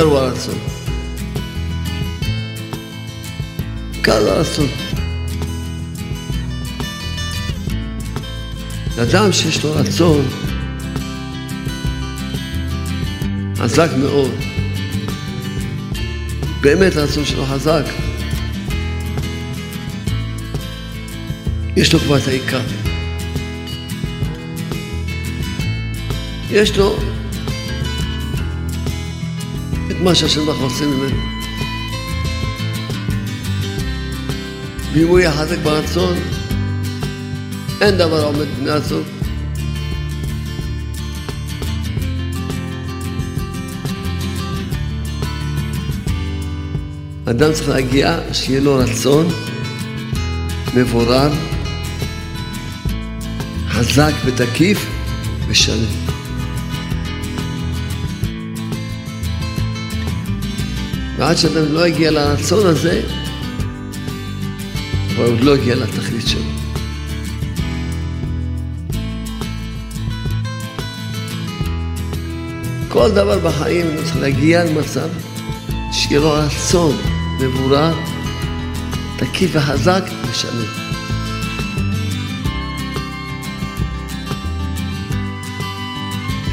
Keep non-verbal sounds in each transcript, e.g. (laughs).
הוא הרצון. העיקר הוא הרצון. אדם שיש לו רצון חזק מאוד, באמת הרצון שלו חזק, יש לו כבר את העיקר. יש לו מה שהשם ברוך רוצה ממנו. ואם הוא יחזק ברצון, אין דבר עומד בפני הסוף. אדם צריך להגיע, שיהיה לו רצון מבורר, חזק ותקיף ושלם. ועד שאדם לא יגיע לרצון הזה, הוא עוד לא הגיע לתכלית שלו. כל דבר בחיים צריך להגיע למצב שיהיה לו רצון מבורר, תקיף וחזק ושלם.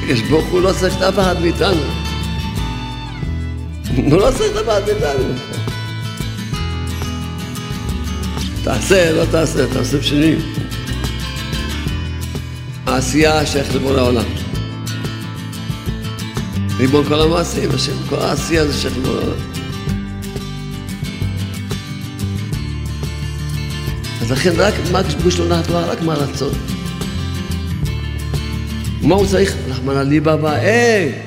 יש ברוך הוא לא צריך אף אחד מאיתנו. (laughs) הוא לא צריך דבר מאיתנו. תעשה, לא תעשה, תעשה בשני. העשייה שייכת לבורא העולם. ריבון כל המעשים, השם, כל העשייה זה שייך לבורא העולם. אז לכן רק מה לא נחת רק מהרצון. מה הוא צריך? רחמנא ליבא באי.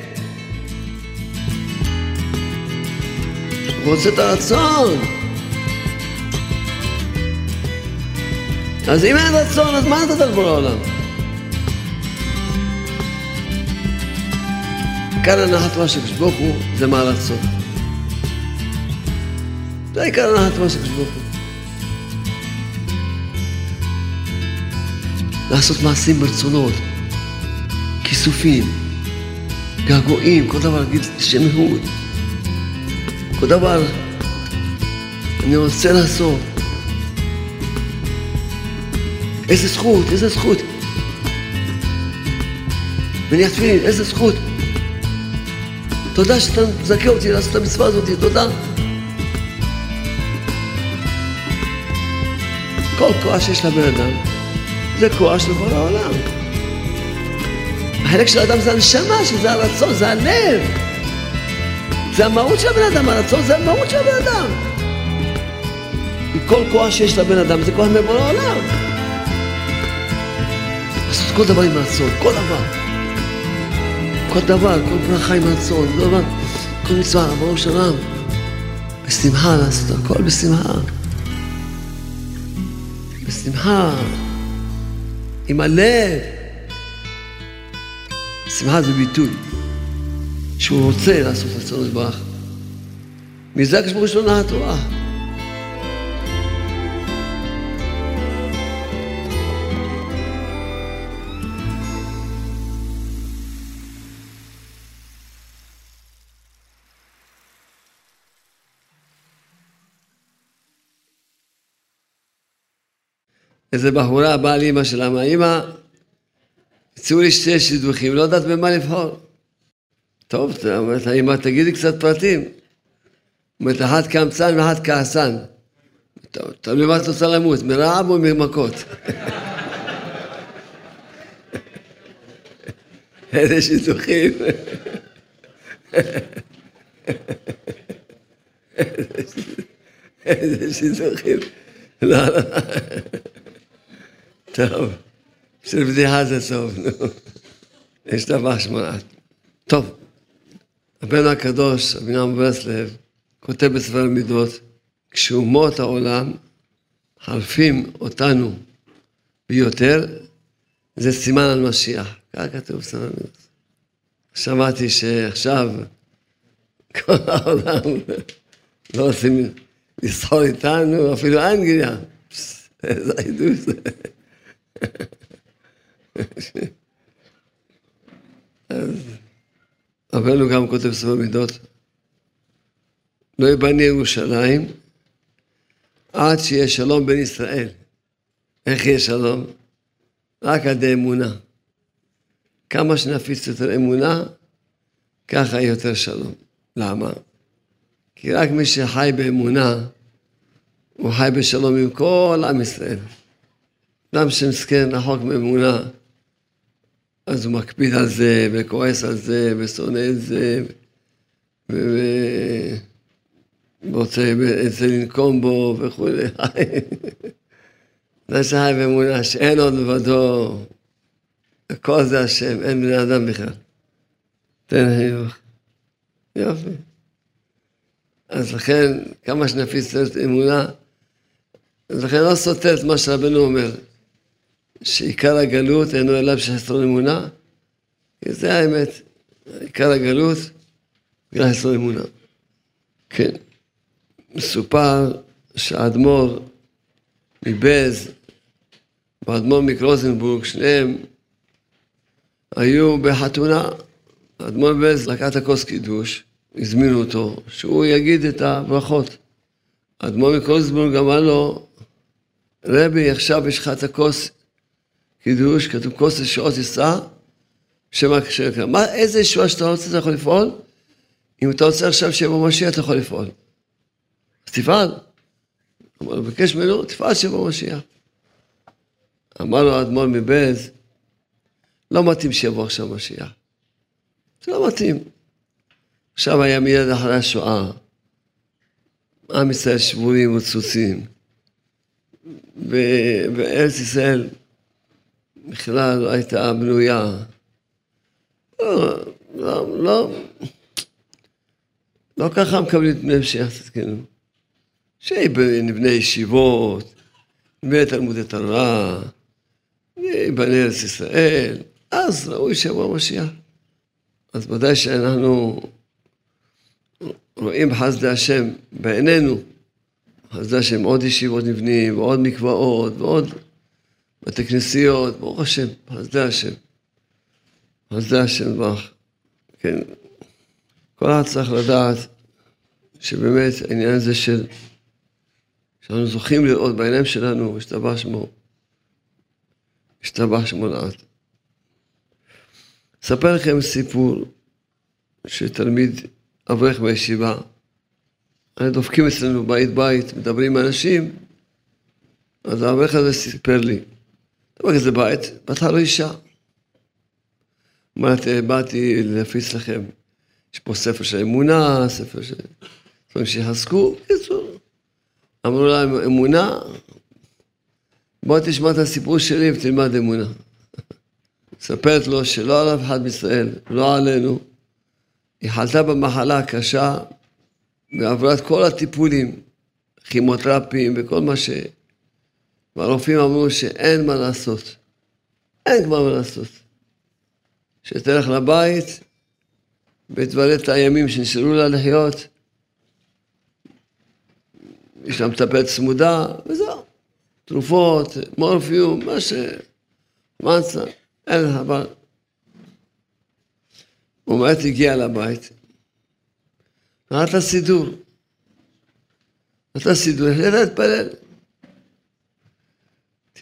רוצה את הרצון. אז אם אין רצון, אז מה נתת לבורא העולם? כאן הנחת מה הוא זה מהרצון. זה עיקר הנחת מה הוא. לעשות מעשים ברצונות, כיסופים, געגועים, כל דבר להגיד שם. כל דבר אני רוצה לעשות. איזה זכות, איזה זכות. מניח תפילין, איזה זכות. תודה שאתה מזכה אותי לעשות את המצווה הזאת, תודה. כל כוח שיש לבן אדם, זה כוח של כל העולם. החלק של האדם זה הנשמה, שזה הרצון, זה הלב. זה המהות של הבן אדם, הרצון זה המהות של הבן אדם. כל כוח שיש לבן אדם זה כוח מבורא העולם. לעשות כל דבר עם רצון, כל דבר. כל דבר, כל ברכה עם רצון, כל דבר, כל מצווה, ברוך שלם. בשמחה לעשות הכל בשמחה. בשמחה, עם הלב. שמחה זה ביטוי. שהוא רוצה לעשות רצון יתברך. מזה הקדוש ברוך הוא שלו התורה. איזה בחורה באה לאמא שלה, אמרה, אמא, הציעו לי שתי שידוכים, לא יודעת במה לבחור. טוב, אומרת לה, אמא, תגידי קצת פרטים. אומרת, אחת קמצן ואחת כעסן. טוב, תלוי מה את רוצה למות, מרעב או ממכות? איזה שידוכים. איזה שידוכים. לא, לא. טוב, בשביל בדיחה זה טוב, נו. יש דבר שמונה. טוב, הבן הקדוש, אבינם ברסלב, כותב בספר המידות, כשאומות העולם חלפים אותנו ביותר, זה סימן על משיח. כך כתוב בספר המידות. שמעתי שעכשיו כל העולם לא רוצים לסחור איתנו, אפילו אנגליה. איזה חידוש זה. אז רבנו גם כותב ספר מידות, לא ייבנה ירושלים עד שיהיה שלום בין ישראל. איך יהיה שלום? רק על ידי אמונה. כמה שנפיץ יותר אמונה, ככה יהיה יותר שלום. למה? כי רק מי שחי באמונה, הוא חי בשלום עם כל עם ישראל. אדם שמסכן רחוק מאמונה, אז הוא מקפיד על זה, וכועס על זה, ושונא את זה, ורוצה את זה לנקום בו וכולי. (laughs) זה שחי באמונה שאין עוד לבדו, הכל זה השם, אין בני אדם בכלל. תן חיוך. יופי. אז לכן, כמה שנפיץ את אמונה, אז לכן לא סותר את מה שרבנו אומר, שעיקר הגלות אינו אליו שחסרון אמונה, זה האמת, עיקר הגלות בגלל חסרון אמונה. כן, מסופר שהאדמו"ר מבז והאדמו"ר מקרוזנבורג, שניהם היו בחתונה. האדמו"ר מבז לקח את הכוס קידוש, הזמינו אותו, שהוא יגיד את הברכות. האדמו"ר מקרוזנבורג אמר לו, רבי, עכשיו יש לך את הכוס קידוש, כתוב כוס לשעות יישא, שם הכשר. מה, איזה ישועה שאתה רוצה, אתה יכול לפעול? אם אתה רוצה עכשיו שיבוא משיח, אתה יכול לפעול. אז תפעל. אמר לו, בקש ממנו, תפעל שיבוא משיח. אמר לו האדמו"ר מבז, לא מתאים שיבוא עכשיו משיח. זה לא מתאים. עכשיו היה מיד אחרי השואה. עם ישראל שבויים וצוצים. וארץ ישראל בכלל לא הייתה בנויה. לא, לא, לא, לא ככה מקבלים את בני משיח תזכנו. שנבנה ישיבות, נבנה תלמודי תורה, ייבנה ארץ ישראל, אז ראוי שיבוא המשיח. אז ודאי שאנחנו רואים בחסדי השם בעינינו, חסדי השם עוד ישיבות נבנים, ועוד מקוואות, ועוד בתי כנסיות, ברוך השם, חסדי השם. חסדי השם ברך. כן, כל אחד צריך לדעת שבאמת העניין הזה של, שאנחנו זוכים לראות בעיניים שלנו, השתבח שמו, השתבח שמו לעד. אספר לכם סיפור שתלמיד אברך בישיבה, דופקים אצלנו בית בית, מדברים עם אנשים, אז האברך הזה סיפר לי, דבר כזה בית, בהתחלה לא אישה. אמרתי, באתי להפיץ לכם, יש פה ספר של אמונה, ספר של... דברים שיחזקו, בקיצור. אמרו להם, אמונה, בוא תשמע את הסיפור שלי ותלמד אמונה. מספרת לו שלא על אף אחד בישראל, לא עלינו, היא חלתה במחלה הקשה ועברה את כל הטיפולים, כימותרפיים וכל מה ש... והרופאים אמרו שאין מה לעשות. אין כבר מה לעשות. שתלך לבית ותבלה את הימים שנשארו לה לחיות. יש לה מטפלת צמודה, וזהו. תרופות, מורפיום, מה ש... מצה, אין לה, אבל... באמת הגיע לבית, ראה את הסידור. נתן סידור, החליטה להתפלל.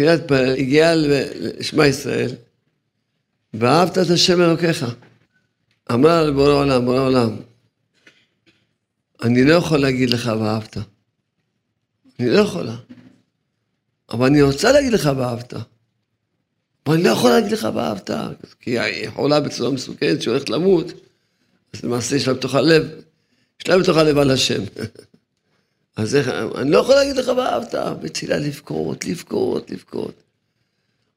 להתפלל, הגיעה לשמע ישראל, ואהבת את השם אלוקיך. אמר לבורא עולם, בורא עולם, אני לא יכול להגיד לך ואהבת. אני לא יכולה. אבל אני רוצה להגיד לך ואהבת. אבל אני לא יכול להגיד לך ואהבת, כי היא חולה בצורה מסוכנת שהיא הולכת למות, אז למעשה יש לה בתוך הלב, יש לה בתוך הלב על השם. (laughs) אז איך, אני לא יכול להגיד לך ואהבת, ותפילה לבכות, לבכות, לבכות.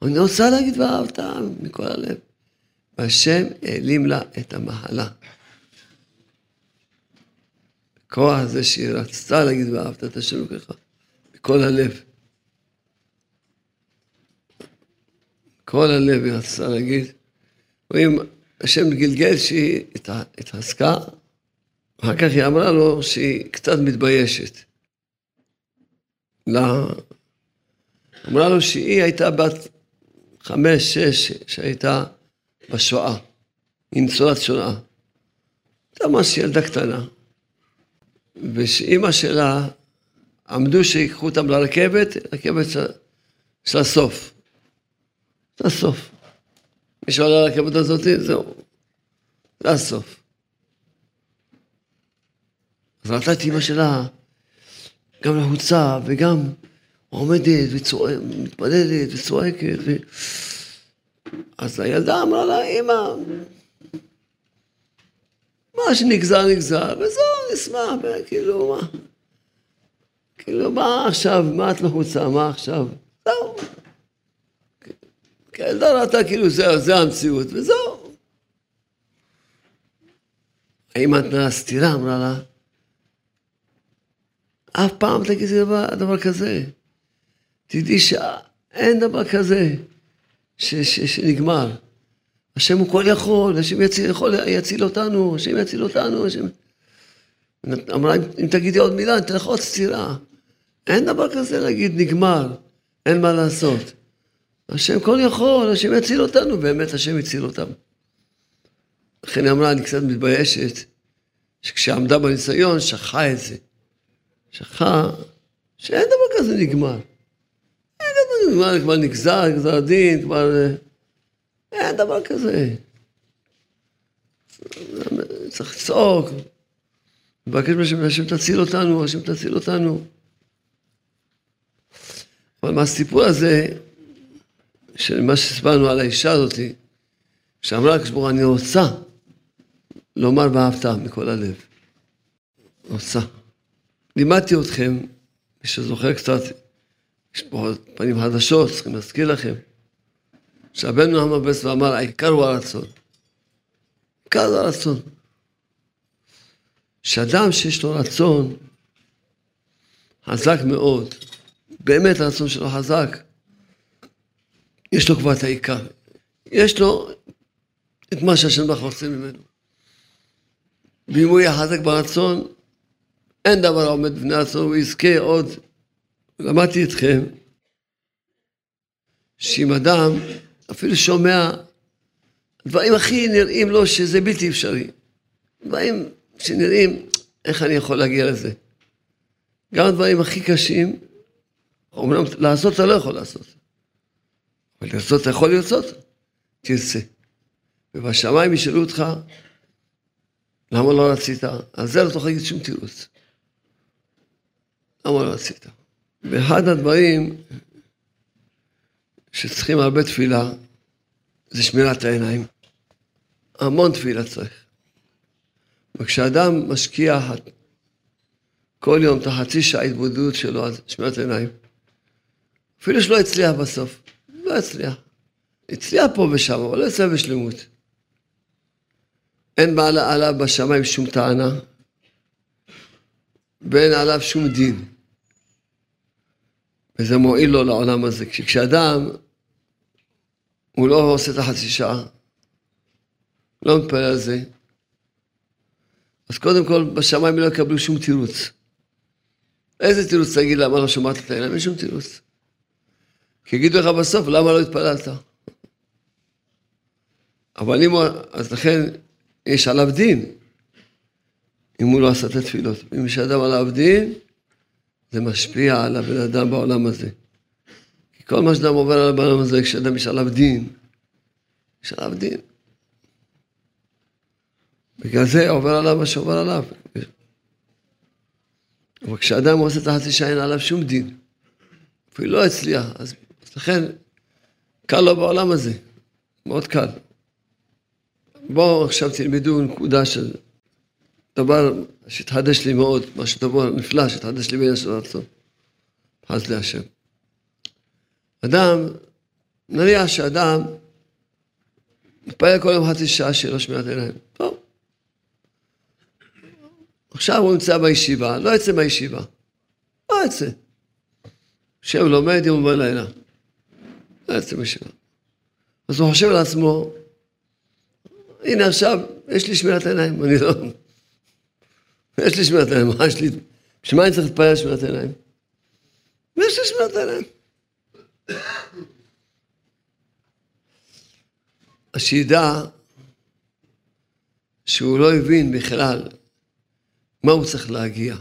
אני רוצה להגיד ואהבת מכל הלב. והשם העלים לה את המעלה. הכוח הזה שהיא רצתה להגיד ואהבת את השם ככה, מכל הלב. כל הלב היא רצתה להגיד. רואים, השם גלגל שהיא התעסקה, אחר כך היא אמרה לו שהיא קצת מתביישת. לא. אמרה לו שהיא הייתה בת חמש, שש, שהייתה בשואה. היא ניצולת שואה. הייתה ממש ילדה קטנה. ושאימא שלה עמדו שיקחו אותם לרכבת, רכבת של, של הסוף. זה הסוף. מי שעולה לרכבת הזאת, זהו. זה הסוף. אז ראתה את אימא שלה גם לחוצה וגם עומדת ומתפללת וצועקת. ו... אז הילדה אמרה לה, אמא, מה שנגזר נגזר, וזהו, נשמח, וכאילו, מה? כאילו, מה עכשיו, מה את לחוצה, מה עכשיו? זהו. כי הילדה ראתה כאילו זה, זה המציאות, וזהו. האמא נתנה סטירה, אמרה לה, אף פעם תגידי דבר, דבר כזה. תדעי שאין דבר כזה ש, ש, שנגמר. השם הוא כל יכול, השם יציל, יכול, יציל אותנו, השם יציל אותנו, השם... אמרה, אם תגידי עוד מילה, אני אתן לך עוד סטירה. אין דבר כזה להגיד נגמר, אין מה לעשות. השם כל יכול, השם יציל אותנו, באמת השם הציל אותם. לכן היא אמרה, אני קצת מתביישת, שכשעמדה בניסיון, שכחה את זה. שכחה שאין דבר כזה נגמר. אין דבר נגמר, כבר נגזר, גזר הדין, כבר... אין דבר כזה. צריך לצעוק, לבקש מהשם, השם תציל אותנו, השם תציל אותנו. אבל מהסיפור הזה, של מה שסיפרנו על האישה הזאתי, שאמרה לקדוש ברוך אני רוצה לומר ואהבת מכל הלב. רוצה. לימדתי אתכם, מי שזוכר קצת, יש פה פנים חדשות, צריכים להזכיר לכם, שרבנו המבס ואמר, העיקר הוא הרצון. העיקר הוא הרצון. שאדם שיש לו רצון חזק מאוד, באמת הרצון שלו חזק, יש לו כבר את העיקר. יש לו את מה שהשם ברוך רוצה ממנו. ואם הוא יהיה חזק ברצון, אין דבר עומד בפני עצמו, הוא יזכה עוד. למדתי אתכם שאם אדם אפילו שומע דברים הכי נראים לו שזה בלתי אפשרי, דברים שנראים, איך אני יכול להגיע לזה? גם הדברים הכי קשים, אומנם לעשות אתה לא יכול לעשות, אבל לרצות אתה יכול לרצות, תרצה. ובשמיים ישאלו אותך, למה לא רצית? על זה לא תוכל להגיד שום תירוץ. למה לא רצית? ואחד הדברים שצריכים הרבה תפילה זה שמירת העיניים. המון תפילה צריך. וכשאדם משקיע כל יום את החצי שעה התבודדות שלו על שמירת העיניים, אפילו שלא הצליח בסוף, לא הצליח. הצליח פה ושם, אבל לא הצליח בשלמות. אין מעלה עליו בשמיים שום טענה, ואין עליו שום דין. וזה מועיל לו לעולם הזה. כשאדם, הוא לא עושה את החצי שעה, לא מתפלל על זה, אז קודם כל, בשמיים לא יקבלו שום תירוץ. איזה תירוץ תגיד למה לא שמעת את העיניים? אין שום תירוץ. כי יגידו לך בסוף, למה לא התפללת? אבל אם הוא, אז לכן יש עליו דין, אם הוא לא עשה את התפילות. אם יש אדם עליו דין, זה משפיע על הבן אדם בעולם הזה. כי כל מה שאדם עובר על העולם הזה, כשאדם יש עליו דין, יש עליו דין. בגלל זה עובר עליו מה שעובר עליו. אבל כשאדם עושה את החצי שעה אין עליו שום דין, אפילו לא הצליח, אז לכן קל לו בעולם הזה, מאוד קל. בואו עכשיו תלמדו נקודה של דבר שהתחדש לי מאוד, משהו דבר נפלא שהתחדש לי בעניין של רצון. חס לי השם. אדם, נניח שאדם מתפלל כל יום חצי שעה לו שמיעת עיניים. טוב. עכשיו הוא נמצא בישיבה, לא יצא מהישיבה. לא יצא. יושב לומד יום ולילה. לא יצא מהישיבה. אז הוא חושב לעצמו, הנה עכשיו יש לי שמירת עיניים, אני לא... יש לי שמירת עיניים, מה יש לי? בשביל מה אני צריך להתפלל על שמירת עיניים? ויש לי שמירת עיניים. אז שידע שהוא לא הבין בכלל מה הוא צריך להגיע.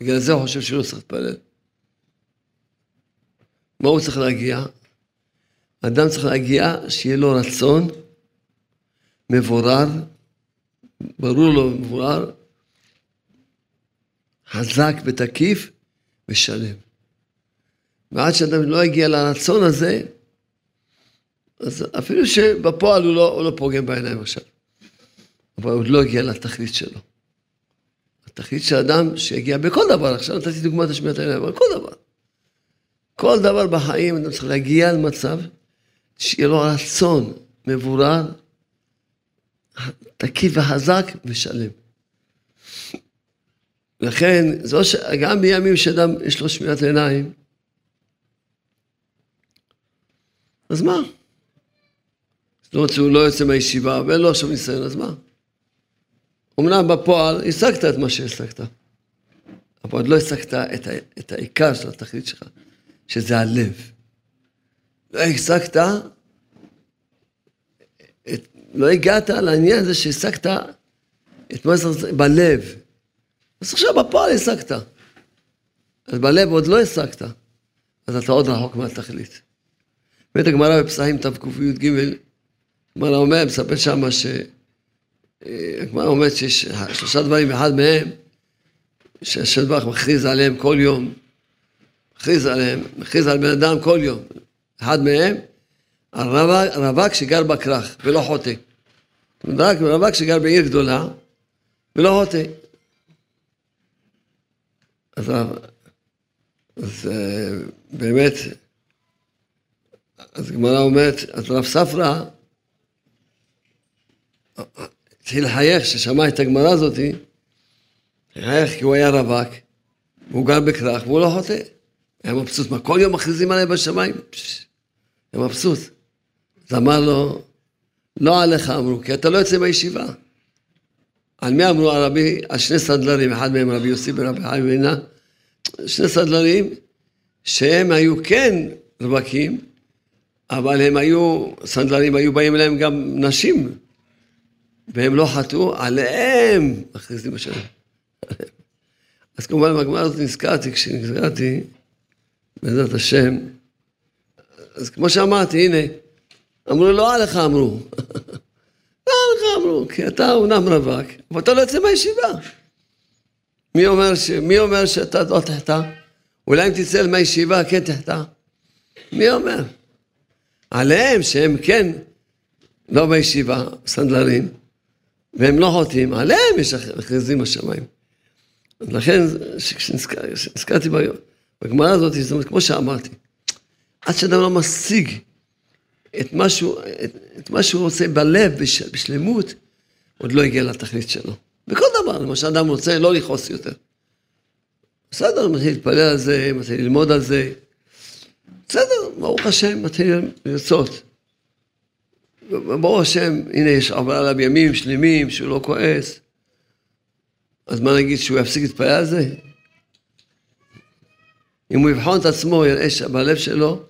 בגלל זה הוא חושב שהוא לא צריך להתפלל. מה הוא צריך להגיע? אדם צריך להגיע שיהיה לו רצון מבורר, ברור לו מבורר, חזק ותקיף ושלם. ועד שאדם לא יגיע לרצון הזה, אז אפילו שבפועל הוא לא, הוא לא פוגם בעיניים עכשיו, אבל הוא עוד לא הגיע לתכלית שלו. התכלית של אדם שיגיע בכל דבר, עכשיו נתתי דוגמת השמיעת העיניים, אבל כל דבר. כל דבר בחיים אדם צריך להגיע למצב שיהיה לו רצון מבורר, תקיף וחזק ושלם. לכן, זו ש... גם בימים שאדם יש לו שמיעת עיניים, אז מה? זאת אומרת שהוא לא יוצא מהישיבה ואין לו עכשיו ניסיון, אז מה? אמנם בפועל השגת את מה שהשגת, אבל עוד לא השגת את, את העיקר של התכלית שלך, שזה הלב. לא השגת, את, לא הגעת לעניין הזה שהשגת את מה שצריך בלב. אז עכשיו בפועל השגת. אז בלב עוד לא השגת, אז אתה עוד רחוק מהתכלית. באמת הגמרא בפסחים תקי"ג, הגמרא אומר, מספר שמה ש... הגמרא אומרת שיש שלושה דברים, אחד מהם, שהשם ברוך מכריז עליהם כל יום, מכריז עליהם, מכריז על בן אדם כל יום. אחד מהם, הרווק שגר בכרך ולא חוטא. רווק שגר בעיר גדולה ולא חוטא. אז, אז באמת, אז הגמרא אומרת, אז רב ספרא התחיל לחייך כששמע את הגמרא הזאתי, לחייך כי הוא היה רווק, והוא גר בכרך והוא לא חוטא. היה מבסוט, מה כל יום מכריזים עליי בשמיים? היה מבסוט. אז אמר לו, לא עליך אמרו, כי אתה לא יוצא מהישיבה. על מי אמרו הרבי? על שני סנדלרים, אחד מהם רבי יוסי ורבי חיים וינה, שני סנדלרים שהם היו כן רווקים, אבל הם היו, סנדלרים היו באים אליהם גם נשים, והם לא חטאו, עליהם מכריזים השם. אז כמובן בגמרא הזאת נזכרתי, כשנזכרתי, בעזרת השם, אז כמו שאמרתי, הנה, אמרו לא עליך אמרו. עליך אמרו, כי אתה אומנם רווק, אבל אתה לא יוצא מהישיבה. מי אומר, ש... מי אומר שאתה לא תחטא? אולי אם תצא מהישיבה כן תחטא? מי אומר? עליהם שהם כן לא בישיבה, סנדלרים, והם לא חוטאים, עליהם יש מכריזים בשמיים. לכן, כשנזכרתי בגמרא הזאת, זאת אומרת, כמו שאמרתי, עד שאדם לא משיג את מה שהוא, את, את מה שהוא רוצה בלב, בש, בשלמות, עוד לא הגיע לתכלית שלו. בכל דבר, למשל אדם רוצה לא לכעוס יותר. בסדר, מתחיל להתפלל על זה, מתחיל ללמוד על זה. בסדר, ברוך השם, מתחיל לרצות. ברוך השם, הנה יש עבר עליו ימים שלמים שהוא לא כועס. אז מה נגיד, שהוא יפסיק להתפלל על זה? אם הוא יבחון את עצמו, יראה שבלב שלו,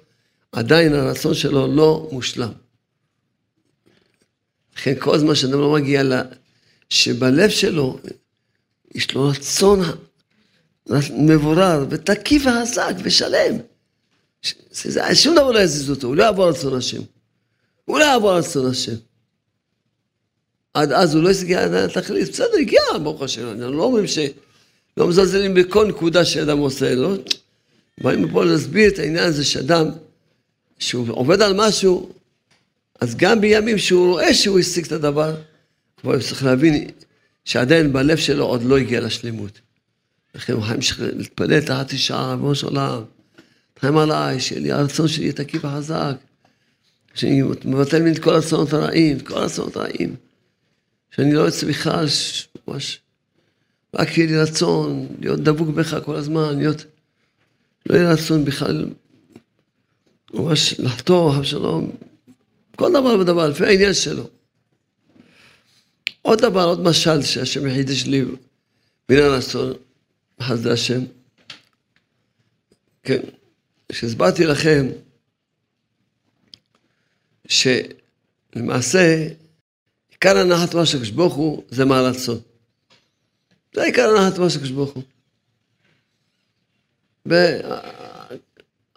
עדיין הרצון שלו לא מושלם. לכן כל זמן שאדם לא מגיע ל... שבלב שלו יש לו רצון מבורר ותקיף וחזק ושלם. שזה, שום דבר לא יזיז אותו, הוא לא יעבור רצון השם. הוא לא יעבור רצון השם. עד אז הוא לא הגיע לתכלית, בסדר, הגיע, ברוך השם, אנחנו לא אומרים ש... לא מזלזלים בכל נקודה שאדם עושה, לא? באים פה להסביר את העניין הזה שאדם, שהוא עובד על משהו, אז גם בימים שהוא רואה שהוא השיג את הדבר, אבל הוא צריך להבין שעדיין בלב שלו עוד לא הגיע לשלמות. לכן הוא חייב להתפלל תחת שעה, ריבונו של עולם, תחיים עליי, שיהיה הרצון שלי תקיף וחזק, שאני מבטל ממני את כל הרצונות הרעים, את כל הרצונות הרעים, שאני לא יוצא בכלל, ממש, רק יהיה לי רצון להיות דבוק בך כל הזמן, להיות, לא יהיה רצון בכלל, ממש לחתור, אבשלום, כל דבר ודבר, לפי העניין שלו. עוד דבר, עוד משל שהשם יחידש לי בעניין הרצון, חסדי השם. כן, כשהסברתי לכם שלמעשה עיקר הנחת מה שקדוש ברוך הוא זה מהרצון. זה עיקר הנחת מה שקדוש ברוך הוא.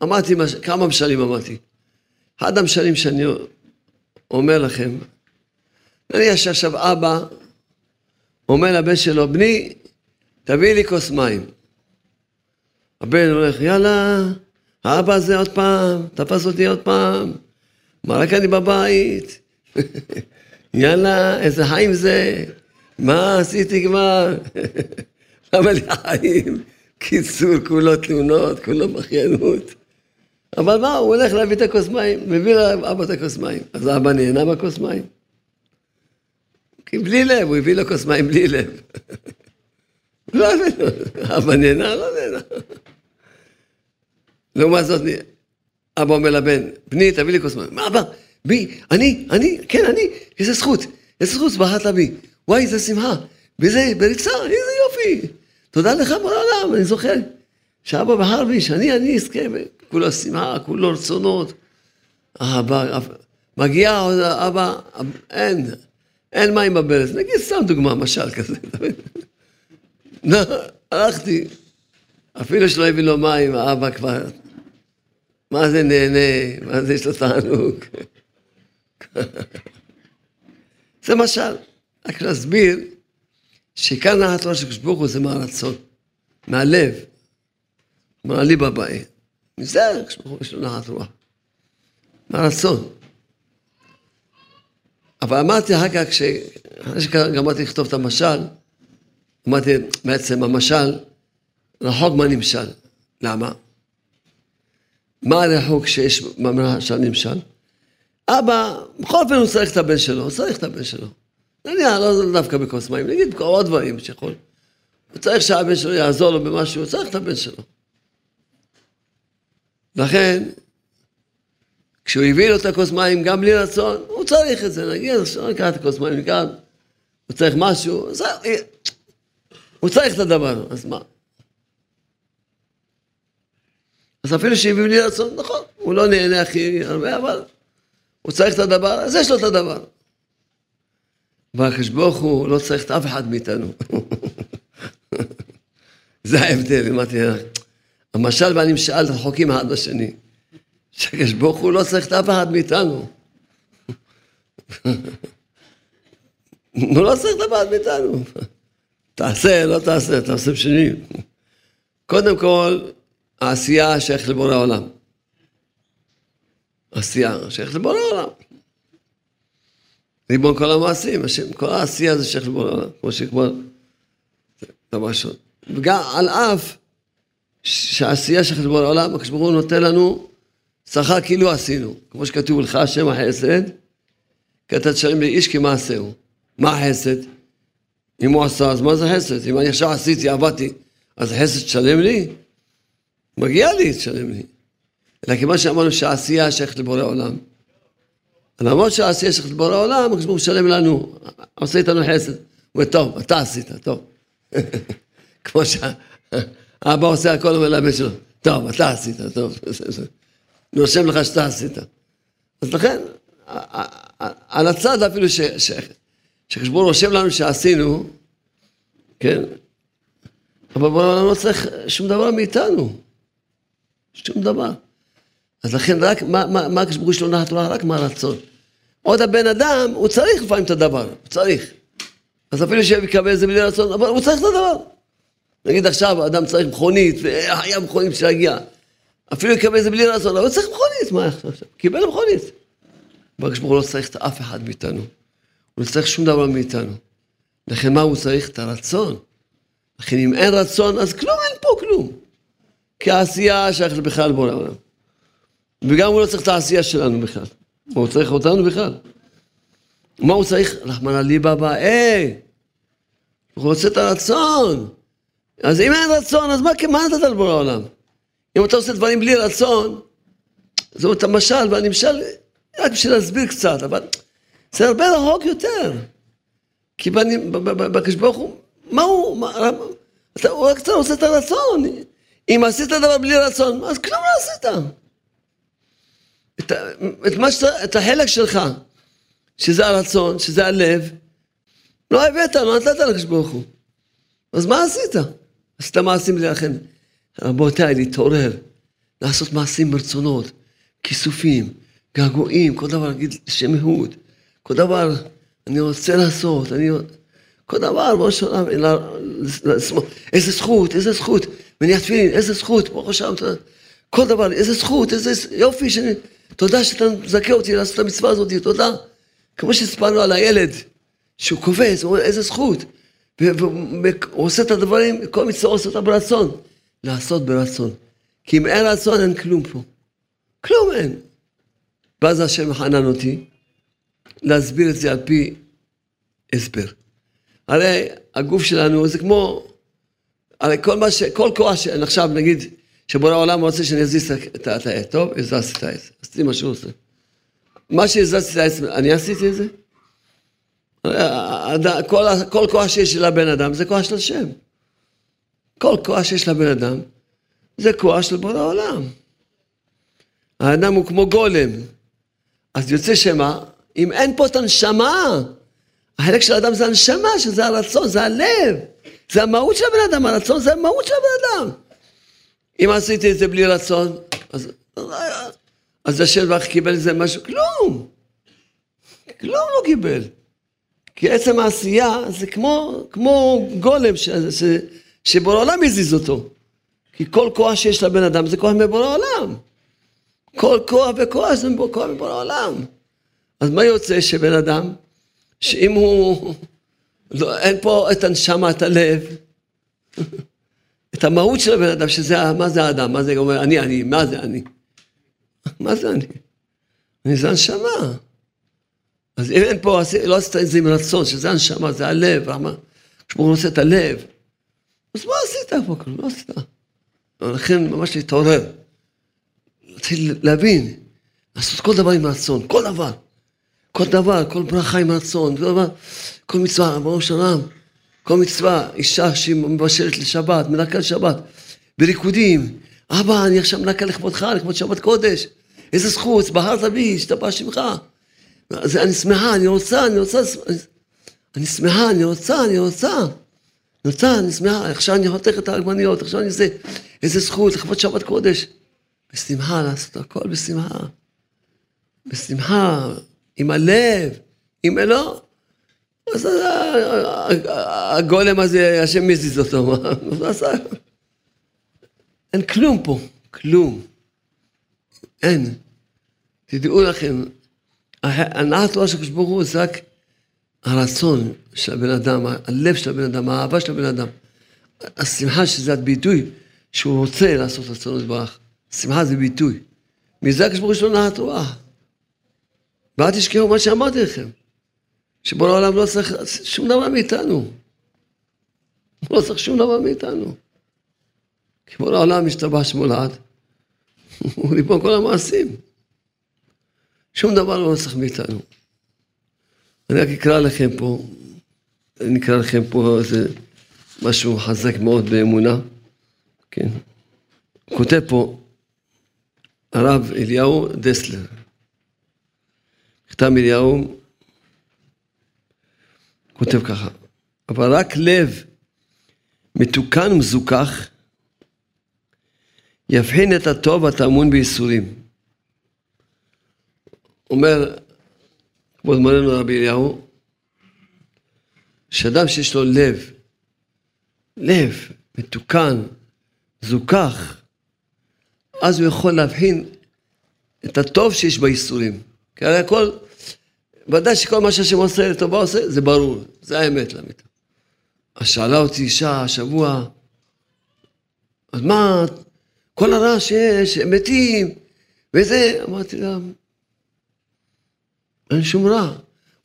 ואמרתי, כמה משלים אמרתי. אחד המשלים שאני אומר לכם, נניח שעכשיו אבא אומר לבן שלו, בני, תביא לי כוס מים. הבן הולך, יאללה, האבא הזה עוד פעם, תפס אותי עוד פעם, מה רק אני בבית? (laughs) יאללה, איזה חיים זה, מה עשיתי כבר? (laughs) למה לי חיים? קיצור, כולו תלונות, כולו בכיינות. אבל מה, הוא הולך להביא את הכוס מים, מביא לאבא את הכוס מים. אז האבא נהנה בכוס מים? כי בלי לב, הוא הביא לו כוס מים בלי לב. (laughs) לא אבא נהנה, לא נהנה. לעומת זאת, אבא אומר לבן, בני, תביא לי כוס מים. מה אבא? בי, אני, אני, כן, אני, איזה זכות, איזה זכות בחרת בי. וואי, איזה שמחה. וזה, בריצה, איזה יופי. תודה לך בעולם, אני זוכר. שאבא בחר בי, שאני, אני אזכה, כולו שמחה, כולו רצונות. אבא, מגיע עוד אבא, אין, אין מים בברז. נגיד סתם דוגמה, משל כזה, מבין? (laughs) הלכתי, אפילו שלא הביא לו מים, האבא כבר, מה זה נהנה, מה זה יש לו תענוג. (laughs) זה משל, רק להסביר שכאן נחת ראש הקדוש ברוך הוא זה מהרצון, מהלב, מזה הקדוש ברוך הוא יש לו נחת רוח, מהרצון. אבל אמרתי אחר כך, אחרי שגמרתי לכתוב את המשל, אמרתי, בעצם המשל רחוק מהנמשל. למה? מה הרחוק שיש במשל נמשל? אבא, בכל אופן הוא צריך את הבן שלו, הוא צריך את הבן שלו. נניח, לא דווקא בכוס מים, נגיד עוד דברים שיכול. הוא צריך שהבן שלו יעזור לו במשהו, הוא צריך את הבן שלו. לכן, כשהוא הביא לו את הכוס מים גם בלי רצון, הוא צריך את זה, נגיד, אפשר לקחת את הכוס מים מכאן, הוא צריך משהו, הוא צריך את הדבר, אז מה? אז אפילו שהביאו לי רצון, נכון, הוא לא נהנה הכי הרבה, אבל הוא צריך את הדבר, אז יש לו את הדבר. והקדוש ברוך הוא לא צריך את אף אחד מאיתנו. (laughs) זה ההבדל, אמרתי לך. המשל והנמשל רחוקים אחד בשני. שהקדוש ברוך הוא לא צריך את אף אחד מאיתנו. הוא לא צריך את אף אחד מאיתנו. תעשה, לא תעשה, תעשה בשני. קודם כל, העשייה שייכת לבורא העולם. עשייה שייכת לבורא העולם. ריבון כל המעשים, השם, כל העשייה זה שייך לבורא העולם, כמו שכבר. וגם על אף שהעשייה שייכת לבורא העולם, הקדוש ברוך הוא נותן לנו שכר כאילו עשינו, כמו שכתוב לך, השם החסד, כי אתה תשלם לאיש כמעשהו. מה החסד? אם הוא עשה, אז מה זה חסד? אם אני עכשיו עשיתי, עבדתי, אז חסד תשלם לי? מגיע לי, תשלם לי. אלא כמו שאמרנו שהעשייה שייכת לבורא עולם. למרות שהעשייה שייכת לבורא עולם, הוא משלם לנו, עושה איתנו חסד. הוא אומר, טוב, אתה עשית, טוב. (laughs) כמו שהאבא עושה הכל, אומר לבן שלו, טוב, אתה עשית, טוב. נושם לך שאתה עשית. אז לכן, על הצד אפילו שחשבון רושם לנו שעשינו, כן, אבל בורא העולם לא צריך שום דבר מאיתנו. שום דבר. אז לכן רק, מה הקדוש ברוך הוא שלו נחת רק מהרצון. עוד הבן אדם, הוא צריך לפעמים את הדבר, הוא צריך. אז אפילו שיקבל את זה בלי רצון, אבל הוא צריך את הדבר. נגיד עכשיו, אדם צריך מכונית, והיה מכונית בשביל להגיע. אפילו יקבל את זה בלי רצון, אבל הוא צריך מכונית, מה עכשיו? קיבל מכונית. ברוך הוא לא צריך את אף אחד מאיתנו. הוא לא צריך שום דבר מאיתנו. לכן מה הוא צריך? את הרצון. לכן אם אין רצון, אז כלום, אין פה כלום. כי העשייה שייכת בכלל בורא העולם. וגם הוא לא צריך את העשייה שלנו בכלל. הוא צריך אותנו בכלל. מה הוא צריך? רחמנא ליבא באי. הוא רוצה את הרצון. אז אם אין רצון, אז מה, מה נתת לבורא העולם? אם אתה עושה דברים בלי רצון, זאת המשל והנמשל, רק בשביל להסביר קצת, אבל זה הרבה רחוק יותר. כי בקדוש ברוך הוא, מה הוא, מה, אתה, הוא רק רוצה את הרצון. אם עשית דבר בלי רצון, אז כלום לא עשית. את, את, מה את החלק שלך, שזה הרצון, שזה הלב, לא הבאת, לא נתת לקדוש ברוך הוא. אז מה עשית? עשית מעשים בלי לכן. רבותיי, להתעורר, לעשות מעשים ברצונות, כיסופים, געגועים, כל דבר להגיד לשם יהוד, כל דבר אני רוצה לעשות, אני... כל דבר, בראש העולם, איזה זכות, איזה זכות, מניעת תפילין, איזה זכות, ברוך השם, כל דבר, איזה זכות, איזה יופי, שאני, תודה שאתה מזכה אותי לעשות את המצווה הזאת, תודה. כמו שסיפרנו על הילד, שהוא קובץ, הוא אומר, איזה זכות. והוא עושה את הדברים, כל מצווה עושה אותה ברצון. לעשות ברצון. כי אם אין רצון, אין כלום פה. כלום אין. ואז השם חנן אותי להסביר את זה על פי הסבר. הרי הגוף שלנו זה כמו, הרי כל מה ש... כל כוח ש... עכשיו נגיד שבורא העולם רוצה שאני אזיז את העץ, טוב, הזזתי את העץ, עשיתי מה שהוא עושה. מה שהזזתי את העץ, אני עשיתי את זה? כל, כל כוח שיש לבן אדם זה כוח של השם. כל כוח שיש לבן אדם זה כוח של בורא העולם. האדם הוא כמו גולם. אז יוצא שמה, אם אין פה את הנשמה, החלק של האדם זה הנשמה, שזה הרצון, זה הלב, זה המהות של הבן אדם, הרצון זה המהות של הבן אדם. אם עשיתי את זה בלי רצון, אז, אז השם ברך קיבל את זה משהו, כלום. כלום לא קיבל. כי עצם העשייה זה כמו, כמו גולם ש, ש, שבורא העולם הזיז אותו. כי כל כוח שיש לבן אדם זה כוח מבורא העולם. כל כוח וכוח זה כוח מבורא העולם. אז מה יוצא שבן אדם, שאם הוא, לא, אין פה את הנשמה, את הלב, את המהות של הבן אדם, שזה, מה זה האדם, מה זה, אומר, אני, אני, מה זה אני? מה זה אני? אני זה הנשמה. אז אם אין פה, לא עשית את זה עם רצון, שזה הנשמה, זה הלב, כשהוא עושה את הלב, אז מה עשית פה? לא עשית. לכן ממש להתעורר, להתחיל להבין, לעשות כל דבר עם רצון, כל דבר. כל דבר, כל ברכה עם רצון, כל דבר, כל מצווה, בראש העולם, כל מצווה, אישה שהיא מבשלת לשבת, מנקה לשבת, בריקודים, אבא, אני עכשיו מנקה לכבודך, לכבוד שבת קודש, איזה זכות, בחרת בי, השתבח שמך. אני שמחה, אני רוצה, אני רוצה, אני שמחה, אני רוצה, אני רוצה. אני רוצה, אני שמחה, עכשיו אני חותך את העגבניות, עכשיו אני עושה, איזה זכות, לכבוד שבת קודש. בשמחה, לעשות הכל בשמחה. בשמחה, עם הלב, אם לא, אז הגולם הזה, השם מזיז אותו, עשה? אין כלום פה, כלום. אין. תדעו לכם, הנעת תורה של הקדוש ברוך הוא זה רק הרצון של הבן אדם, הלב של הבן אדם, האהבה של הבן אדם. השמחה שזה הביטוי שהוא רוצה לעשות רצון יתברך. שמחה זה ביטוי. מזה הקדוש ברוך הוא נעת תורה. ואל תשכחו מה שאמרתי לכם, שבורא העולם לא צריך שום דבר מאיתנו. הוא לא צריך שום דבר מאיתנו. כי בורא העולם משתבש מולד, (laughs) הוא ליבו כל המעשים. שום דבר לא צריך מאיתנו. אני רק אקרא לכם פה, אני אקרא לכם פה איזה משהו חזק מאוד באמונה, כן. כותב פה הרב אליהו דסלר. כתב אליהו כותב ככה, אבל רק לב מתוקן ומזוכח יבחין את הטוב הטמון בייסורים. אומר כבוד מורנו רבי אליהו, שאדם שיש לו לב, לב מתוקן, זוכח, אז הוא יכול להבחין את הטוב שיש בייסורים. כי הרי הכל, ודאי שכל מה שהשם עושה לטובה עושה, זה ברור, זה האמת לאמיתה. אז שאלה אותי אישה השבוע, אז מה, כל הרע שיש, הם מתים, וזה, אמרתי לה, אין שום רע.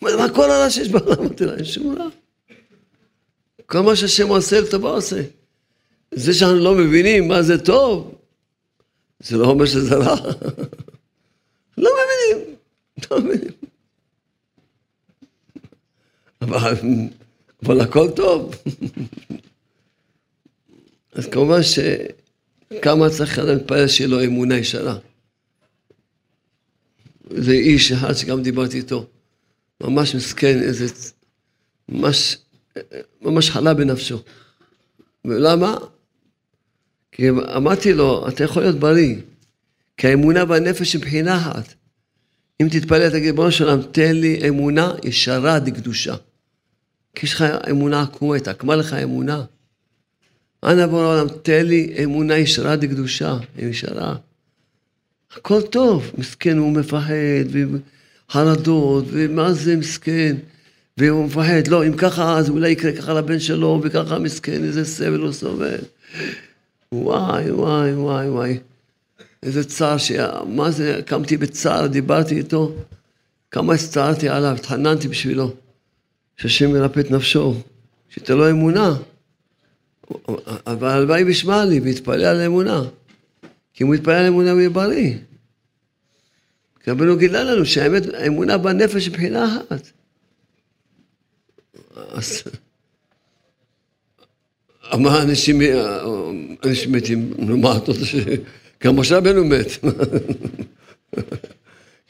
מה כל הרע שיש בעולם? אמרתי לה, אין שום רע. כל מה שהשם עושה לטובה עושה. זה שאנחנו לא מבינים מה זה טוב, זה לא אומר שזה רע. לא מבינים. אבל, אבל הכל טוב. אז כמובן שכמה צריך להתפלל שיהיה לו אמונה ישרה. זה איש אחד שגם דיברתי איתו, ממש מסכן, איזה... ממש, ממש חלה בנפשו. ולמה? כי אמרתי לו, אתה יכול להיות בריא, כי האמונה והנפש הם בחינה אחת. אם תתפלל, תגיד, בואו של עולם, תן לי אמונה ישרה דקדושה. כי יש לך אמונה עקומה, התעקמה לך אמונה. אנא בוא לעולם, תן לי אמונה ישרה דקדושה, ישרה. הכל טוב, מסכן, הוא מפחד, וחרדות, ומה זה מסכן, והוא מפחד, לא, אם ככה, אז אולי יקרה ככה לבן שלו, וככה מסכן, איזה סבל הוא סובל. וואי, וואי, וואי, וואי. איזה צער, ש... מה זה, קמתי בצער, דיברתי איתו, כמה הצטערתי עליו, התחננתי בשבילו, שהשם מרפא את נפשו, שתהיה לו אמונה. אבל הלוואי וישמע לי ויתפלל על אמונה. אם הוא יתפלל על אמונה הוא יהיה בריא. כי רבנו גילה לנו שהאמת, האמונה בנפש היא מבחינה אחת. אז... מה אנשים, אנשים מתים, נו מה אתה רוצה ש... גם משה רבנו מת.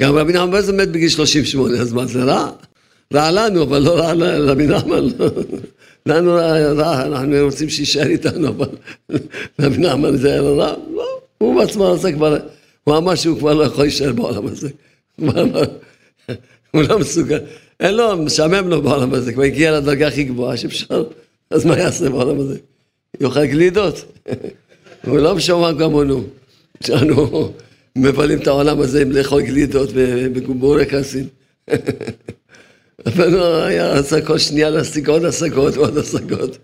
גם רבי נחמן בעצם מת בגיל 38, אז מה זה רע? רע לנו, אבל לא רע לרבי נחמן. לנו רע, אנחנו רוצים שיישאר איתנו, אבל רבי נחמן זה היה רע? לא, הוא בעצמו עשה כבר, הוא אמר שהוא כבר לא יכול להישאר בעולם הזה. הוא לא מסוגל, אין לו, משעמם לו בעולם הזה, כבר הגיע לדרגה הכי גבוהה שאפשר, אז מה יעשה בעולם הזה? יאכל גלידות. הוא לא משומע כמונו, שאנו מבלים את העולם הזה עם לאכול גלידות ובורקסים. אבל הוא היה רצה כל שנייה להשיג עוד השגות ועוד השגות.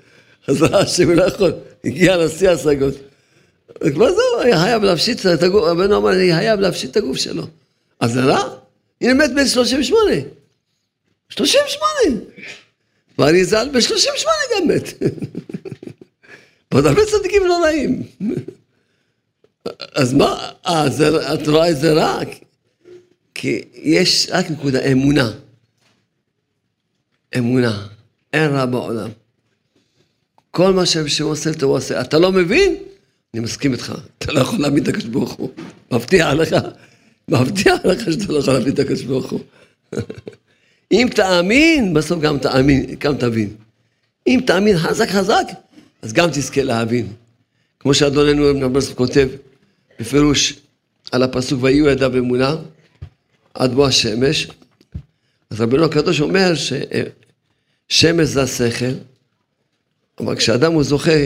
אז ראה שהוא לא יכול, הגיע לשיא השגות. וכבר זהו, היה חייב להפשיט את הגוף, רבנו אמר, אני חייב להפשיט את הגוף שלו. אז זה רע? הנה מת בן 38. 38. ואריזל ב-38 גם מת. (laughs) ועוד הרבה צדיקים לא רעים. אז מה, אה, את רואה את זה רע? כי יש רק נקודה, אמונה. אמונה. אין רע בעולם. כל מה שהוא עושה, הוא עושה. אתה לא מבין? אני מסכים איתך. אתה לא יכול להאמין את הקדוש ברוך הוא. מבטיח לך, מבטיח לך שאתה לא יכול להאמין את הקדוש ברוך הוא. אם תאמין, בסוף גם תאמין, גם תבין. אם תאמין חזק חזק, אז גם תזכה להבין. כמו שאדוננו רב כותב בפירוש על הפסוק ויהיו ידיו אמונה עד בוא השמש, אז רבנו הקדוש אומר ששמש זה השכל, אבל כשאדם הוא זוכה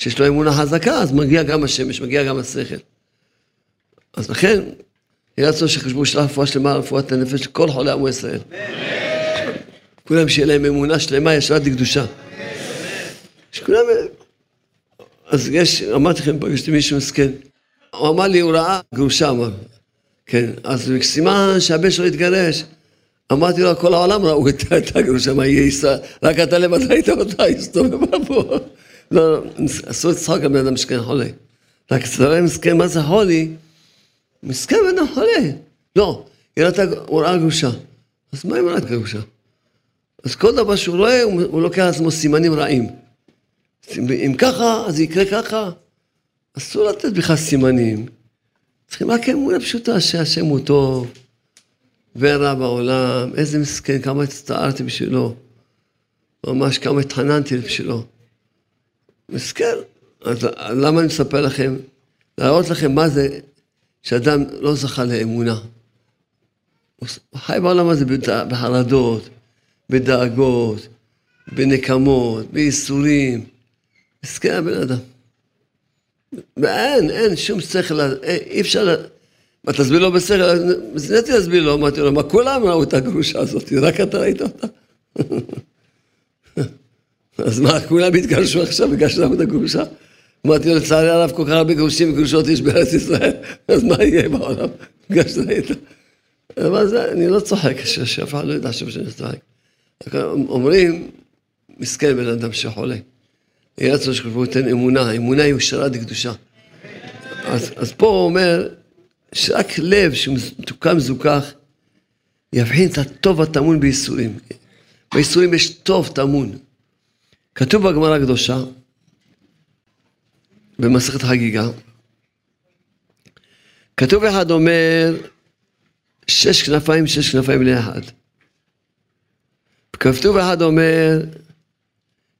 שיש לו אמונה חזקה, אז מגיע גם השמש, מגיע גם השכל. אז לכן, יהיה רצון שחשבו שלה רפואה שלמה, רפואת הנפש לכל חולי עמו ישראל. כולם שיהיה להם אמונה שלמה, ישרת לקדושה. שכולם... אז יש, אמרתי לכם, פגשתי מישהו מסכן. הוא אמר לי, הוא ראה גרושה, אמר. כן, אז סימן שהבן שלו התגרש. אמרתי לו, כל העולם ראו את הגרושה, מה יהיה ישראל, רק אתה לבד ראית אותה, הסתובבה פה. לא, אסור לצחוק על בן אדם שכן חולה. רק אצלם מסכן, מה זה חולי? מסכן בן אדם חולה. לא, הוא ראה גרושה. אז מה אם הוא ראה גרושה? אז כל דבר שהוא רואה, הוא לוקח על עצמו סימנים רעים. אם ככה, אז יקרה ככה. אסור לתת בכלל סימנים. צריכים רק אמונה פשוטה שהשם הוא טוב, ורע בעולם, איזה מסכן, כמה הצטערתי בשבילו. ממש כמה התחננתי בשבילו. מסכן. אז למה אני מספר לכם? להראות לכם מה זה שאדם לא זכה לאמונה. הוא חי בעולם הזה בחרדות, בדאגות, בנקמות, בייסורים. מסכן הבן אדם. ואין, אין שום שכל, אי אפשר... מה, תסביר לו בשכל? אז נהייתי להסביר לו, אמרתי לו, מה כולם ראו את הגרושה הזאת, רק אתה ראית אותה? (laughs) אז מה, כולם התגרשו עכשיו בגלל שלנו את הגרושה? אמרתי לו, לצערי הרב, כל כך הרבה גרושים וגרושות יש בארץ ישראל, אז מה יהיה בעולם? בגלל שראית. אבל זה, אני לא צוחק, שאף אחד לא ידע שאני צוחק. אומרים, מסכן בן אדם שחולה. יהיה רצון שכתבו ייתן אמונה, אמונה היא יושרה דקדושה. אז, אז פה הוא אומר שרק לב שמתוקם זוכח יבחין את הטוב הטמון בייסורים. בייסורים יש טוב טמון. כתוב בגמרא הקדושה, במסכת חגיגה, כתוב אחד אומר, שש כנפיים, שש כנפיים לאחד. כתוב אחד אומר,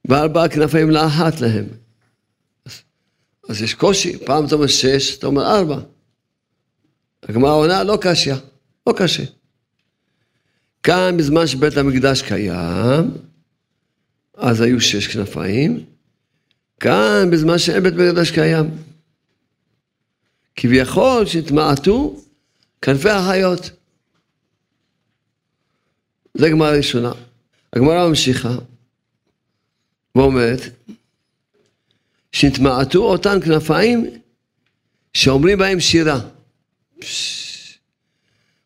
וארבע כנפיים לאחת להם. אז יש קושי, פעם אתה אומר שש, אתה אומר ארבע. הגמרא עונה, לא קשיא, לא קשה. כאן בזמן שבית המקדש קיים, אז היו שש כנפיים, כאן בזמן שאין בית מקדש קיים. כביכול שהתמעטו כנפי החיות. זה גמרא ראשונה. הגמרא ממשיכה ואומרת שהתמעטו אותן כנפיים שאומרים בהם שירה.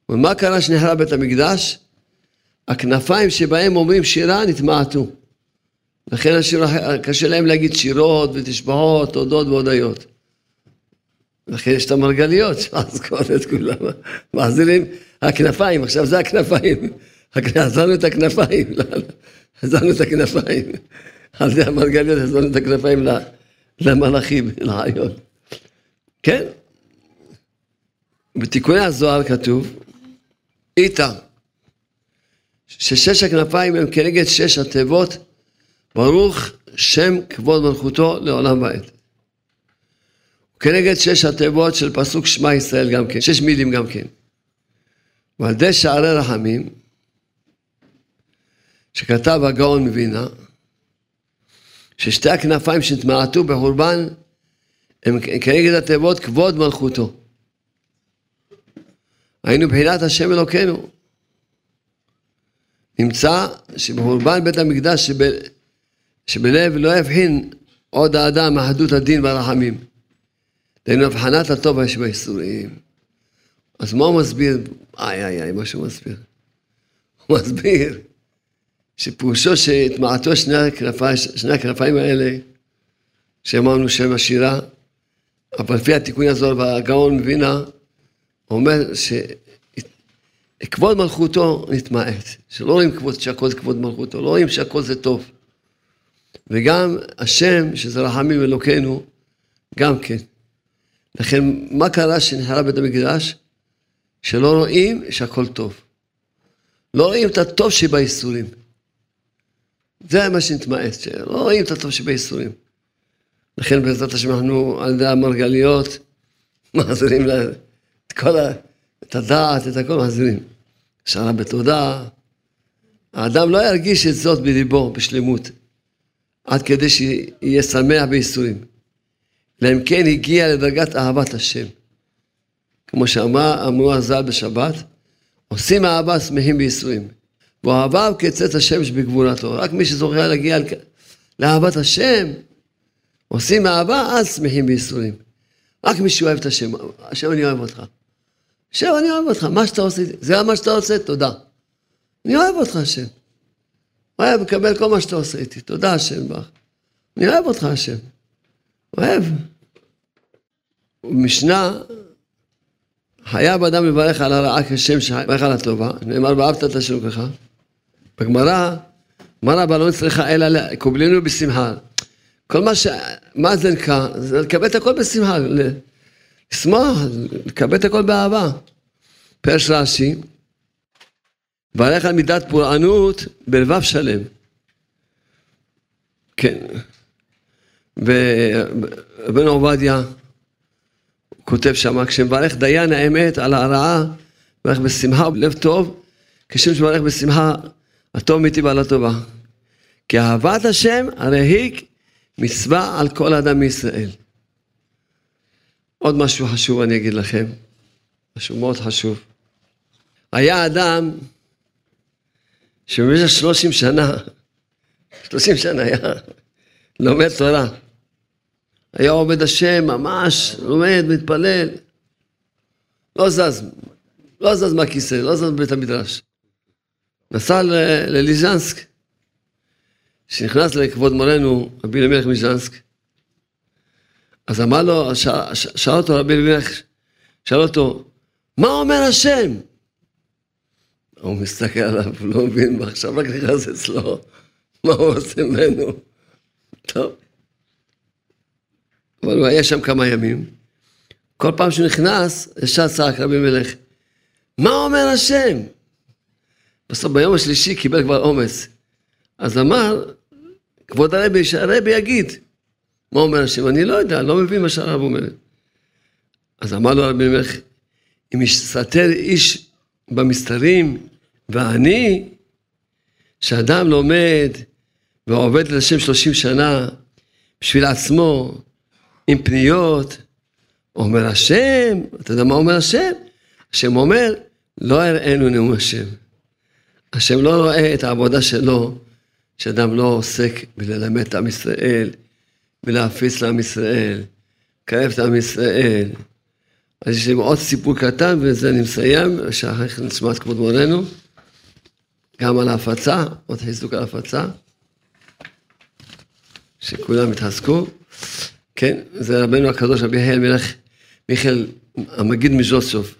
ומה קרה שנחרב בית המקדש? הכנפיים שבהם אומרים שירה נתמעטו. לכן השיר, קשה להם להגיד שירות ותשבחות, תודות והודיות. לכן יש את המרגליות (laughs) שמחזקות את כולם, מחזירים הכנפיים, עכשיו זה הכנפיים, עזרנו את הכנפיים, עזרנו את הכנפיים, על זה המרגליות עזרנו את הכנפיים למלאכים, (laughs) לחיות. כן, בתיקוני הזוהר כתוב, איתה, ששש הכנפיים הם כנגד שש התיבות ברוך שם כבוד מלכותו לעולם ועד. כנגד שש התיבות של פסוק שמע ישראל גם כן, שש מילים גם כן. ועל ידי שערי רחמים, שכתב הגאון מווינה, ששתי הכנפיים שהתמעטו בחורבן הם כנגד התיבות כבוד מלכותו. היינו בחינת השם אלוקינו. נמצא שבחורבן בית המקדש שב... שבלב לא יבחין עוד האדם אחדות הדין והרחמים. דהיינו הבחנת הטוב יש באיסורים. אז מה הוא מסביר? איי איי איי, מה שהוא מסביר. (laughs) הוא מסביר שפירושו שהתמעטו שני שני הכנפיים האלה, שאמרנו שהם השירה, אבל לפי התיקון הזו והגאון מבינה, אומר שכבוד מלכותו נתמעט, שלא רואים כבוד, שהכל זה כבוד מלכותו, לא רואים שהכל זה טוב. וגם השם, שזה רחמים אלוקינו, גם כן. לכן, מה קרה שנחרב בית המקדש? שלא רואים שהכל טוב. לא רואים את הטוב שבייסורים. זה מה שנתמעט, שלא רואים את הטוב שבייסורים. לכן בעזרת השם אנחנו על ידי המרגליות (laughs) מחזירים לה את כל ה... את הדעת, את הכל מחזירים. שרה בתודה. האדם לא ירגיש את זאת בליבו, בשלמות. עד כדי שיהיה שמח בייסורים. אלא אם כן הגיע לדרגת אהבת השם. כמו שאמרו הז"ל בשבת, עושים אהבה שמחים בייסורים. ואוהביו כצאת השמש בגבולתו. רק מי שזוכר להגיע לאהבת השם, עושים אהבה, אז שמחים בייסורים. רק מי שאוהב את השם, השם אני אוהב אותך. השם אני אוהב אותך, מה שאתה עושה, זה מה שאתה עושה, תודה. אני אוהב אותך השם. אוהב לקבל כל מה שאתה עושה איתי. תודה השם בך. אני אוהב אותך השם. אוהב. במשנה, חייב אדם לברך על הרעה כשם שברך על הטובה, נאמר ואהבת את ככה. בגמרא, אמר רבא לא צריכה אלא קובלינו בשמחה. כל מה ש... מה זה נקרא? זה לקבל את הכל בשמחה, לשמוח, לקבל את הכל באהבה. פרש רש"י, ברך על מידת פורענות בלבב שלם. כן. ובן עובדיה כותב שמה, כשמברך דיין האמת על הרעה, מברך בשמחה ובלב טוב, כשם שמברך בשמחה הטוב מטיב על הטובה. כי אהבת השם הרי היא מצווה על כל אדם מישראל. עוד משהו חשוב אני אגיד לכם, משהו מאוד חשוב. היה אדם שבמשך שלושים שנה, שלושים שנה היה לומד תורה. היה עובד השם, ממש, לומד, מתפלל. לא זז, לא זז מהכיסא, לא זז מבית המדרש. נסע לליז'נסק, כשנכנס לכבוד מורנו, רבי אלימלך מז'נסק, אז אמר לו, שאל אותו רבי אלימלך, שאל אותו, מה אומר השם? הוא מסתכל עליו, לא מבין, ועכשיו רק נכנס אצלו, מה הוא עושה ממנו? טוב. אבל הוא היה שם כמה ימים. כל פעם שהוא נכנס, ישר צעק רבי מלך, מה אומר השם? בסוף ביום השלישי קיבל כבר אומץ. אז אמר, כבוד הרבי, שהרבי יגיד, מה אומר השם? אני לא יודע, לא מבין מה שהרב אומר. אז אמר לו רבי מלך, אם יסתתר איש במסתרים ואני, שאדם לומד ועובד את השם שלושים שנה בשביל עצמו, עם פניות, אומר השם, אתה יודע מה אומר השם? השם אומר, לא הראינו נאום השם. השם לא רואה את העבודה שלו, שאדם לא עוסק בללמד את עם ישראל, ולהפיץ לעם ישראל, לקרב את עם ישראל. אז יש לי עוד סיפור קטן, ובזה אני מסיים, שאחר כך נשמע את כבוד מורנו, גם על ההפצה, עוד חיזוק על ההפצה, שכולם יתעסקו. כן, זה רבנו הקדוש, רבי יחיאל מלך מיכאל המגיד מז'וסוף.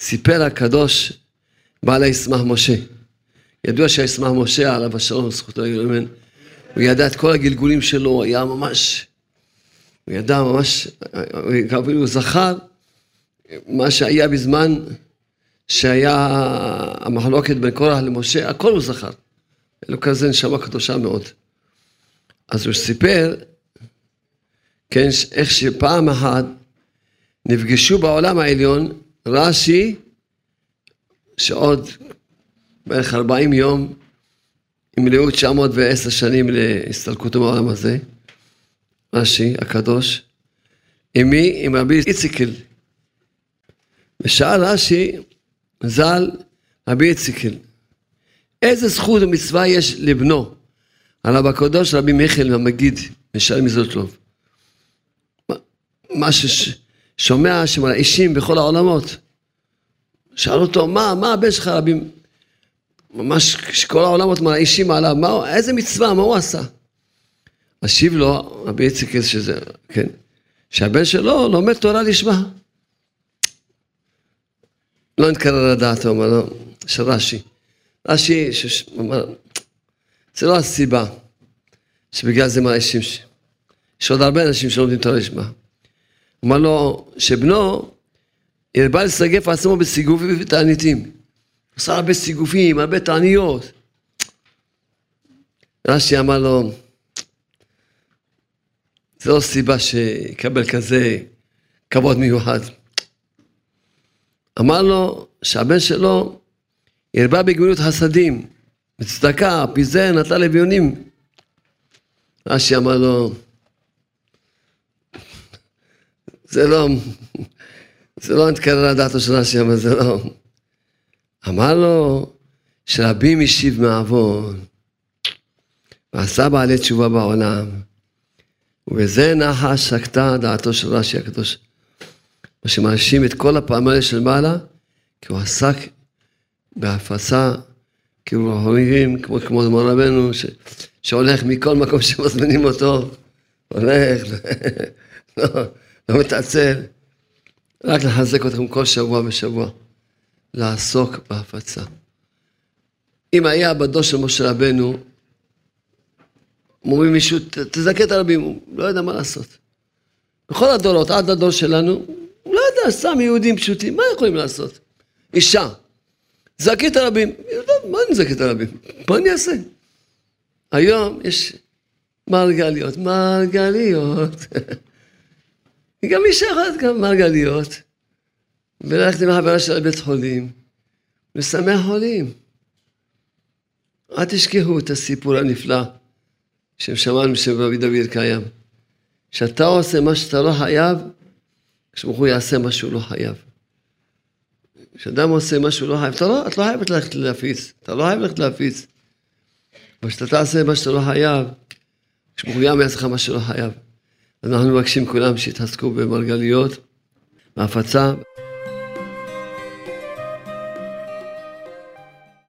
סיפר הקדוש בעל הישמח משה. ידוע שהישמח משה עליו השלום, זכותו יגלמן, הוא ידע את כל הגלגולים שלו, הוא היה ממש, הוא ידע ממש, הוא זכר מה שהיה בזמן שהיה המחלוקת בין קורח למשה, הכל הוא זכר. לו כזה נשמה קדושה מאוד. אז הוא סיפר, כן, איך שפעם אחת נפגשו בעולם העליון רש"י, שעוד בערך 40 יום ימלאו 910 שנים להסתלקותו מהעולם הזה, רש"י הקדוש, עם מי? עם רבי איציקל. ושאל רש"י, ז"ל, רבי איציקל, איזה זכות ומצווה יש לבנו, הרב הקדוש רבי מיכאל המגיד, משל מזוטלוב. מה ששומע שמרעישים בכל העולמות. שאל אותו, מה, מה הבן שלך רבי... ממש שכל העולמות מרעישים עליו, מה, איזה מצווה, מה הוא עשה? השיב לו רבי איציק שזה, כן, שהבן שלו לומד תורה לשמה. לא נתקרר לדעת, הוא אומר לו, של רש"י. רש"י, אומר, זה לא הסיבה שבגלל זה מרעישים. יש עוד הרבה אנשים שלומדים תורה לשמה. אמר לו שבנו הרבה לסגף עצמו בסיגופים ותעניתים. עשה הרבה סיגופים, הרבה תעניות. רש"י אמר לו, זה לא סיבה שיקבל כזה כבוד מיוחד. אמר לו שהבן שלו הרבה בגמילות חסדים, בצדקה, פיזר, נטל אביונים. רש"י אמר לו, זה לא, זה לא נתקרר לדעתו של רש"י, אבל זה לא. אמר לו שרבים השיב מעוון, ועשה בעלי תשובה בעולם, ובזה נחה שקטה דעתו של רש"י הקדוש. מה שמאשים את כל הפעמים האלה של מעלה, כי הוא עסק בהפצה, כאילו אומרים, כמו, כמו אמר רבנו, ש, שהולך מכל מקום שמזמינים אותו, הולך, לא, לא מתעצל, רק לחזק אתכם כל שבוע ושבוע, לעסוק בהפצה. אם היה בדור של משה רבנו, אומרים מישהו, תזכה את הרבים, הוא לא יודע מה לעשות. בכל הדורות, עד הדור שלנו, לא סתם יהודים פשוטים, מה יכולים לעשות? אישה, זכי את הרבים, מה אני זכי את הרבים? מה אני אעשה? היום יש מרגליות, מרגליות. (laughs) גם אישה אחת גם מרגליות, וללכת עם החברה שלה לבית חולים, לשמח חולים. אל תשכחו את הסיפור הנפלא ששמענו שרבי דוד קיים. כשאתה עושה מה שאתה לא חייב, כשברוך הוא יעשה מה שהוא לא חייב. כשאדם עושה מה שהוא לא חייב, אתה לא, את לא חייבת ללכת להפיץ, אתה לא חייב ללכת להפיץ. אבל כשאתה תעשה מה שאתה לא חייב, כשברוך הוא יעשה לך מה שלא חייב. אנחנו מבקשים כולם שיתעסקו במרגליות, בהפצה.